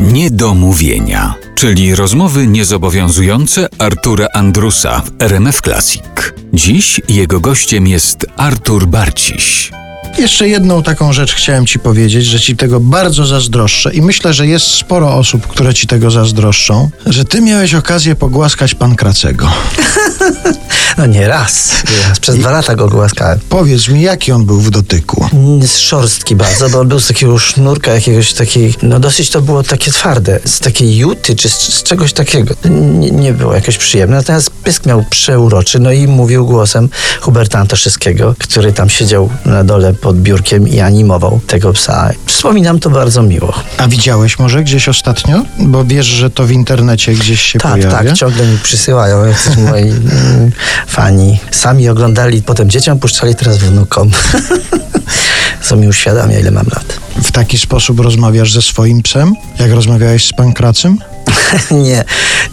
Niedomówienia, czyli rozmowy niezobowiązujące Artura Andrusa w RMF Classic. Dziś jego gościem jest Artur Barciś. Jeszcze jedną taką rzecz chciałem ci powiedzieć, że ci tego bardzo zazdroszczę i myślę, że jest sporo osób, które ci tego zazdroszczą, że ty miałeś okazję pogłaskać pan Kracego. No nie raz. Nie raz. Przez dwa lata go głaskałem. Powiedz mi, jaki on był w dotyku? Z szorstki bardzo, bo on był z takiego sznurka jakiegoś takiej, no dosyć to było takie twarde, z takiej juty czy z, z czegoś takiego. Nie, nie było jakoś przyjemne. Natomiast pysk miał przeuroczy, no i mówił głosem Huberta Antoszyskiego, który tam siedział na dole pod biurkiem i animował tego psa. Wspominam to bardzo miło. A widziałeś może gdzieś ostatnio? Bo wiesz, że to w internecie gdzieś się Tak, pojawia. tak, ciągle mi przysyłają jacyś moi mm, fani. Sami oglądali, potem dzieciom puszczali, teraz wnukom. Co mi uświadamia, ile mam lat. W taki sposób rozmawiasz ze swoim psem? Jak rozmawiałeś z pankracem? nie,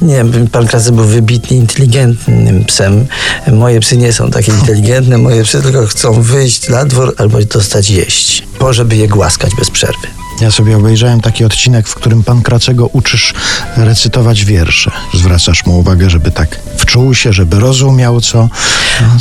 nie, pan Krazy był wybitnie inteligentnym psem. Moje psy nie są takie inteligentne, moje psy tylko chcą wyjść na dwór albo dostać jeść, po żeby je głaskać bez przerwy. Ja sobie obejrzałem taki odcinek, w którym pan Kracego uczysz recytować wiersze. Zwracasz mu uwagę, żeby tak wczuł się, żeby rozumiał, co...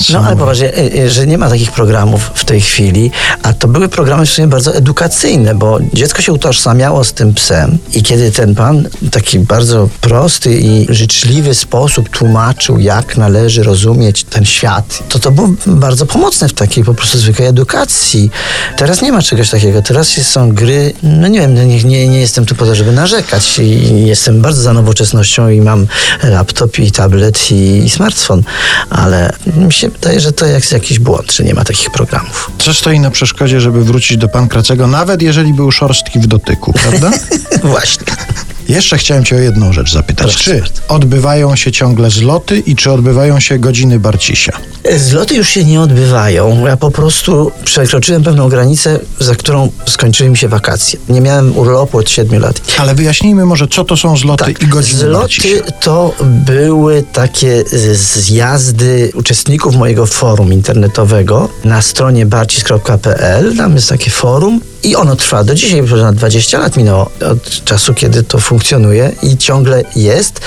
co No ale poważnie, y, y, że nie ma takich programów w tej chwili, a to były programy w sumie bardzo edukacyjne, bo dziecko się utożsamiało z tym psem i kiedy ten pan w taki bardzo prosty i życzliwy sposób tłumaczył, jak należy rozumieć ten świat, to to było bardzo pomocne w takiej po prostu zwykłej edukacji. Teraz nie ma czegoś takiego. Teraz są gry, no nie wiem, nie, nie, nie jestem tu po to, żeby narzekać i jestem bardzo za nowoczesnością i mam laptop i tablet i, i smartfon, ale mi się wydaje, że to jest jakiś błąd, że nie ma takich programów. Co stoi na przeszkodzie, żeby wrócić do pan Kracego, nawet jeżeli był szorstki w dotyku, prawda? Właśnie. Jeszcze chciałem cię o jedną rzecz zapytać. Proszę Czy odbywają się ciągle zloty i czy odbywają się godziny Barcisia? Zloty już się nie odbywają. Ja po prostu przekroczyłem pewną granicę, za którą skończyły mi się wakacje. Nie miałem urlopu od 7 lat. Ale wyjaśnijmy może, co to są zloty i godziny Barcisia. Tak, Zloty to były takie zjazdy uczestników mojego forum internetowego na stronie barcis.pl. Tam jest takie forum i ono trwa do dzisiaj, ponad 20 lat minęło od czasu, kiedy to funkcjonuje i ciągle jest.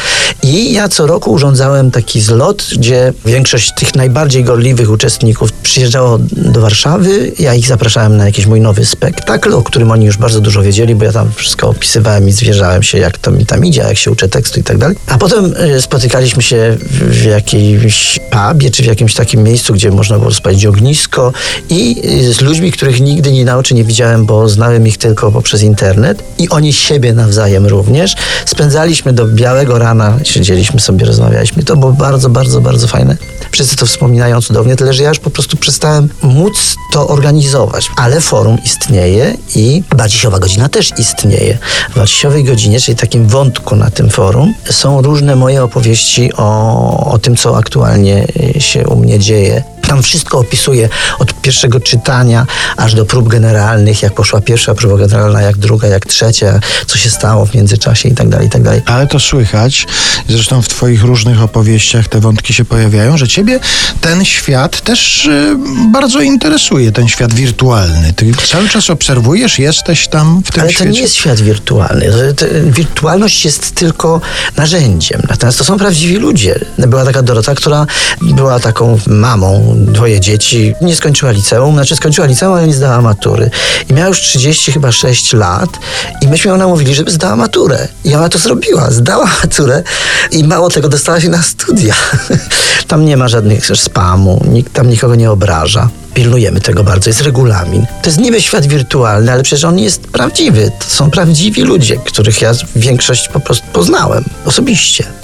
I ja co roku urządzałem taki zlot, gdzie większość tych najbardziej gorliwych uczestników przyjeżdżało do Warszawy. Ja ich zapraszałem na jakiś mój nowy spektakl, o którym oni już bardzo dużo wiedzieli, bo ja tam wszystko opisywałem i zwierzałem się, jak to mi tam idzie, jak się uczę tekstu i tak dalej. A potem y, spotykaliśmy się w, jakimś pubie, czy w jakimś takim miejscu, gdzie można było spalić ognisko i y, z ludźmi, których nigdy nie na oczy nie widziałem, bo znałem ich tylko poprzez internet i oni siebie nawzajem również. Spędzaliśmy do białego rana, siedzieliśmy sobie, rozmawialiśmy. To było bardzo, bardzo, bardzo fajne. Wszyscy to wspominają cudownie, tyle że ja już po prostu przestałem móc to organizować. Ale forum istnieje i Barcisiowa godzina też istnieje. W Barcisiowej godzinie, czyli takim wątku na tym forum, są różne moje opowieści o, o tym, co aktualnie się u mnie dzieje. Tam wszystko opisuję od pierwszego czytania aż do prób generalnych, jak poszła pierwsza próba generalna, jak druga, jak trzecia, co się stało w międzyczasie i tak dalej, i tak dalej. Ale to słychać, zresztą w Twoich różnych opowieściach te wątki się pojawiają, że Ciebie ten świat też y, bardzo interesuje, ten świat wirtualny. Ty cały czas obserwujesz, jesteś tam w tym Ale to świecie. nie jest świat wirtualny. To- to- Wirtualność jest tylko narzędziem. Natomiast to są prawdziwi ludzie. Była taka Dorota, która była taką mamą, dwoje dzieci, nie skończyła liceum, znaczy skończyła liceum, ale nie zdała matury. I miała już 30 chyba 6 lat i myśmy ją namówili, żeby zdała maturę. I ona to zrobiła, zdała maturę i mało tego, dostała się na studia. Tam nie ma żadnych spamu, nikt tam nikogo nie obraża. Pilnujemy tego bardzo, jest regulamin. To jest niby świat wirtualny, ale przecież on jest prawdziwy. To są prawdziwi ludzie, których ja większość po prostu poznałem osobiście.